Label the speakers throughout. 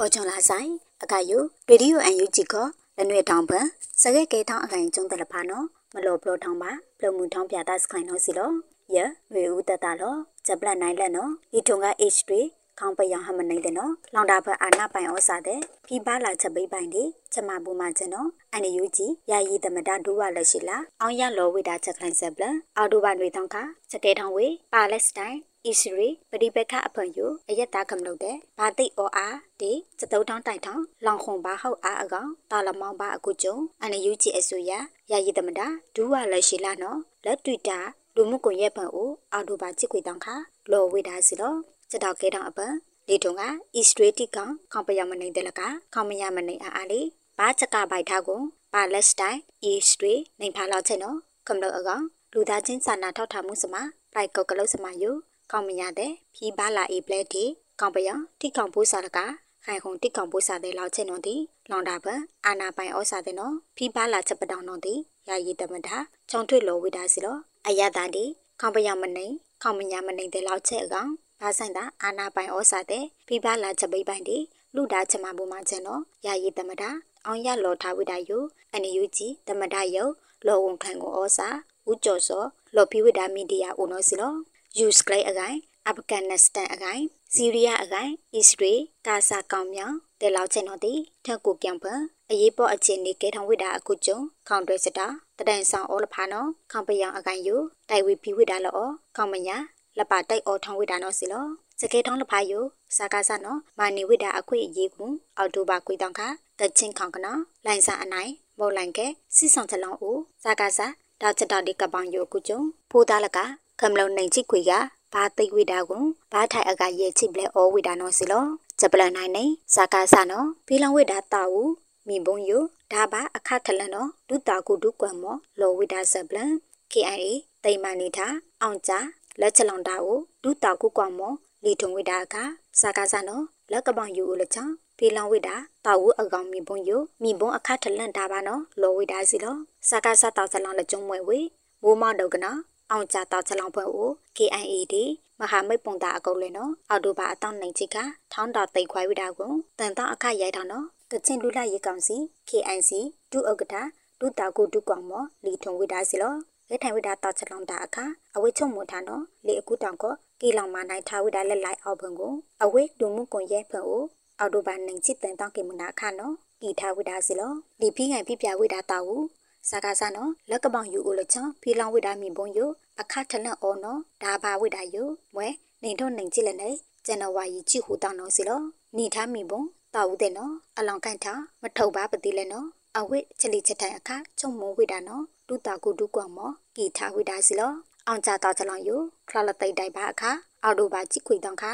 Speaker 1: အော်ချွန်လာဆိုင်အကယုရေဒီယိုအန်ယူဂျီကလနွေတောင်ပန်စကဲကဲထောင်းအခိုင်ကျုံတလဖာနော်မလောပလောထောင်းပါပလုံမှုထောင်းပြတာစခိုင်နော်စီလောယရွေဦးတတလောဂျပလတ်နိုင်လက်နော်ဒီထုံက H3 ခေါင်းပယံဟမနိုင်တဲ့နော်လောင်တာဖအာနာပိုင်ဩစာတဲ့ဖိပါလာချက်ပိတ်ပိုင်ဒီချက်မပူမကျနော်အန်ယူဂျီယာယီတမတာဒူဝလက်ရှိလာအောင်ရလောဝိတာချက်ခိုင်ဆက်ပလအော်တိုဘာတွေတောင်းခစတဲထောင်းဝေပါလက်စတိုင်း ဣစရီပရိပခအဖွင့်ယူအယက်သားကမလို့တဲ့ဘာတိအောအားဒီစတုံးထောင်းတိုင်ထောင်းလောင်ခွန်ဘာဟုတ်အားအကောင်တာလမောင်းဘာအခုကျုံအန်ယူဂျီအဆူရယာယီတမတာဒူဝလက်ရှိလာနော်လက်တွီတာလူမှုကွန်ရက်ဖန်အိုအော်တိုဘာချစ်ခွေတောင်းခလောဝိတာစီလောစတောက်ကဲတောင်းအပန်လေတုံက Israeli ကောင်ခေါပယမနိုင်တယ်လကခေါမယမနိုင်အားအားလေးဘာချက်ကဘိုက်ထားကိုပါလက်စတိုင်း Israel နိုင်ဖာလောက်ချက်နော်ကမ္လောအကောင်လူသားချင်းစာနာထောက်ထားမှုစမပိုက်ကုတ်ကလုတ်စမယု ကောင်းမရတဲ့ဖြီးပါလာအေပလက်တီကောင်းပယတိကောင်ပိုးစာလကခိုင်ခုံတိကောင်ပိုးစာတဲ့လောက်ချက်နော်ဒီလောင်တာပအာနာပိုင်ဩစာတဲ့နော်ဖြီးပါလာချက်ပတောင်နော်ဒီယာယီတမတာချောင်းထွေလောဝိတာစီလောအယတာဒီခေါပယမနိုင်ခေါမညာမနိုင်တဲ့လောက်ချက်အကောင်ဘာဆိုင်တာအာနာပိုင်ဩစာတဲ့ဖိပါလာချက်ပိပိုင်ဒီလူတာချမဘူမချန်တော့ယာယီတမတာအောင်ရလောထားဝိတာယုအန်ယူဂျီတမတာယုလောဝန်ခံကိုဩစာဦးကျော်စောလော်ဖီဝိတာမီဒီယာဦးနော်စီလော ယူစကလေးအကိုင်အာဖဂန်နစ္စတန်အကိုင်စီးရီးယားအကိုင်အစ္စရေးကာဆာကောင်မြောင်တဲလောက်ချင်တော့ဒီထက်ကိုပြောင်းပန်အရေးပေါ်အခြေအနေကဲထောင်ဝိတာအခုကျုံခေါန်တွဲစတာတတိုင်ဆောင်အောလဖာနော်ခေါပယံအကိုင်ယူတိုင်ဝီဖီဝိတာလောခေါမညာလပတိုက်အောထောင်ဝိတာနော်စီလောစကေထောင်းလဖာယိုစာကားစနော်မာနီဝိတာအခွေအရေးကူအော်တိုဘာကွေတောင်ခတချင်းခေါင်ကနော်လိုင်စာအနိုင်မော်လိုင်ကဲစီဆောင်ချလောင်းဦးစာကားစာတောက်ချက်တောက်ဒီကပောင်ယိုကုကျုံဖိုးသားလက ကမလုံနိုင်ချိခွေကဘာသိဝိတာကိုဘာထိုင်အကရဲ့ချိပလဲအောဝိတာနော်စီလောဂျပလန်နိုင်နေစာကားစနော်ဖီလောင်ဝိတာတာဦးမိဘုံယိုဒါပါအခထလန်နော်ဒုတာကုဒုကွမ်မောလောဝိတာဆပလန် KIA တိမ်မနေတာအောင်ကြလက်ချလောင်တာကိုဒုတာကုကွမ်မောလီထုံဝိတာကစာကားစနော်လက်ကပောင်ယူလချောင်းဖီလောင်ဝိတာတာဝအကောင်မိဘုံယိုမိဘုံအခထလန်တာပါနော်လောဝိတာစီလောစာကားစတောက်ချလောင်လက်ကျုံမွဲဝေမိုးမောက်တော့ကနော် အောင်ကြတောက်ချလောင်ဖွဲ့ကို KIAD မဟာမိတ်ပုံတာအကုတ်လဲနော်အော်တိုဘာအတောင်းနိုင်ချိကထောင်းတော်တိတ်ခွိုင်းဝိတာကိုတန်တောက်အခရိုက်ထောင်းနော်ကချင်လူလာရေကောင်စီ KIC ဒုဥက္ကဋ္ဌဒုတာကိုဒုကောင်မောလီထုံဝိတာစီလောရဲထိုင်ဝိတာတောက်ချလောင်တာအခအဝိချုံမွန်ထနော်လေအခုတောင်ကကီလောင်မနိုင်ထားဝိတာလက်လိုက်အောက်ဘုံကိုအဝိဒုံမှုကွန်ရဲဖန်ကိုအော်တိုဘာနိုင်ချစ်တန်တောက်ကေမနာခနော်ကီထားဝိတာစီလောဒီဖိငိုင်ပြပြဝိတာတောက်ဦး စာကားစနော်လက်ကပောင်ယူဦးလချောင်းဖီလောင်ဝိတာမီဘုံယူအခထလန့်အော်နော်ဒါဘာဝိတာယူမွဲနေတော့နိုင်ကြည့်လက်နေဇန်နဝါရီချီဟူတောင်းနော်စီလောနေထားမီဘုံတောက်ဦးတဲ့နော်အလောင်ကန်ထားမထုတ်ပါပတိလဲနော်အဝိချလီချက်တိုင်အခချုံမဝိတာနော်ဒုတာကိုဒုကွာမောကီထားဝိတာစီလောအောင်ကြတော့ချလောင်ယူခလလတိတ်တိုင်ပါအခအော်တိုဘာကြည့်ခွေတောင်းခ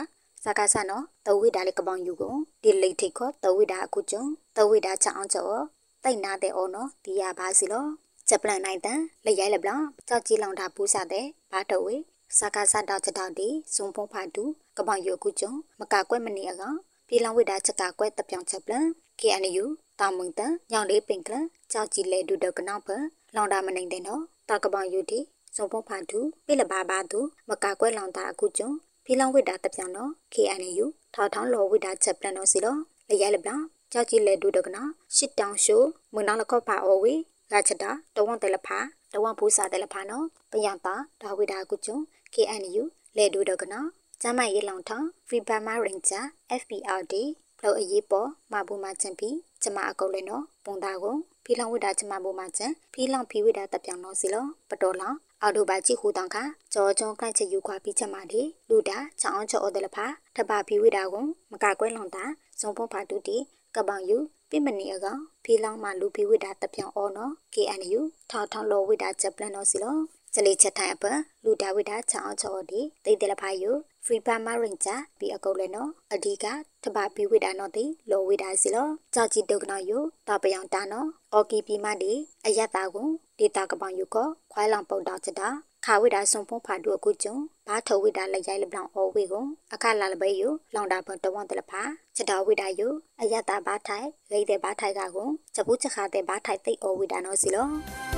Speaker 1: စကားဆနော်တဝိတာလေးကပောင်ယူကိုဒီလိတ်ထိတ်ခေါ်တဝိတာအခုကျုံတဝိတာချအောင်ကျော် တိတ်နာတဲ့အော်နော်ဒီရပါစီလောဂျပလန်နိုင်တန်လက်ရိုက်လက်ပလကြောက်ကြီးလောင်တာပူးစားတဲ့ဘာတော်ဝေစာကာစတောက်ချက်တောက်ဒီဇုံဖုံဖာတူကပောင်ယိုကုကျုံမကကွဲ့မနေအကောင်ပြေလောင်ဝိတာချက်ကကွဲ့တပြောင်ချက်ပလန် KNU တာမုံတန်ညောင်လေးပင်ကလကြောက်ကြီးလေဒူတော့ကနောက်ဖလောင်တာမနိုင်တဲ့နော်တာကပောင်ယိုဒီဇုံဖုံဖာတူပြေလဘာဘာတူမကကွဲ့လောင်တာအခုကျုံပြေလောင်ဝိတာတပြောင်နော် KNU ထောက်ထောင်းလော်ဝိတာချက်ပလန်နော်စီလောလက်ရိုက်လက်ပလ ကြောက်ကြီးလေဒူတော့ကနောက်ရှစ်တောင်ရှိုးမွန်နောက်လကော့ဖာအော်ဝေလာချတာတဝွန်တယ်လဖာတဝွန်ဘူးစာတယ်လဖာနော်ပယံတာဒါဝိဒါကုကျုံ KNU လေဒူဒကနာကျမရေလောင်ထောင်း Free Burma Ranger FPRD ဖလို့အရေးပေါ်မဘူမချန်ပီကျမအကုတ်လဲနော်ပုံသားကိုဖီလောင်ဝိဒါကျမဘူမချန်ဖီလောင်ဖီဝိဒါတပြောင်တော့စီလောပတော်လောင်အော်တိုဘာကြည့်ဟူတောင်ခကြောကျုံကန့်ချယူခွာပြီးချက်မာဒီလူတာချောင်းချောအော်တယ်လဖာထပ်ပါဖီဝိဒါကိုမကကွဲလောင်တာဇုံဖုံဖာတူတီ ကပောင်ယူပြမနီအကောင်ဖီလောင်မှလူဖီဝိဒါတပြောင်အော်နော် KNU ထောက်ထောင်းလောဝိဒါချက်ပလန်တော့စီလောစလီချက်ထိုင်အပလူဒါဝိဒါချောင်းချောဒီတိတ်တယ်လဖာယူ Free Burma Ranger ဘီအကုတ်လဲနော်အဓိကတပါဘီဝိဒါနော်တိလောဝိဒါစီလောကြောက်ကြည့်တုတ်ကနော်ယူတပယောင်တာနော်အော်ကီပီမဒီအယက်တာကိုဒေတာကပောင်ယူကခွိုင်းလောင်ပုတ်တော့ချက်တာ ခါဝိဒါဆုံဖုံးဖာဒုအခုကျုံဘာထဝိဒါလက်ရိုက်လပလောင်အော်ဝေကိုအခလာလပဲယူလောင်တာပွန်တဝွန်တလဖာချက်တော်ဝိဒါယူအယက်တာဘာထိုင်ရိတ်တဲ့ဘာထိုင်ကကိုချက်ဘူးချက်ခါတဲ့ဘာထိုင်သိအော်ဝိဒါနော်စီလော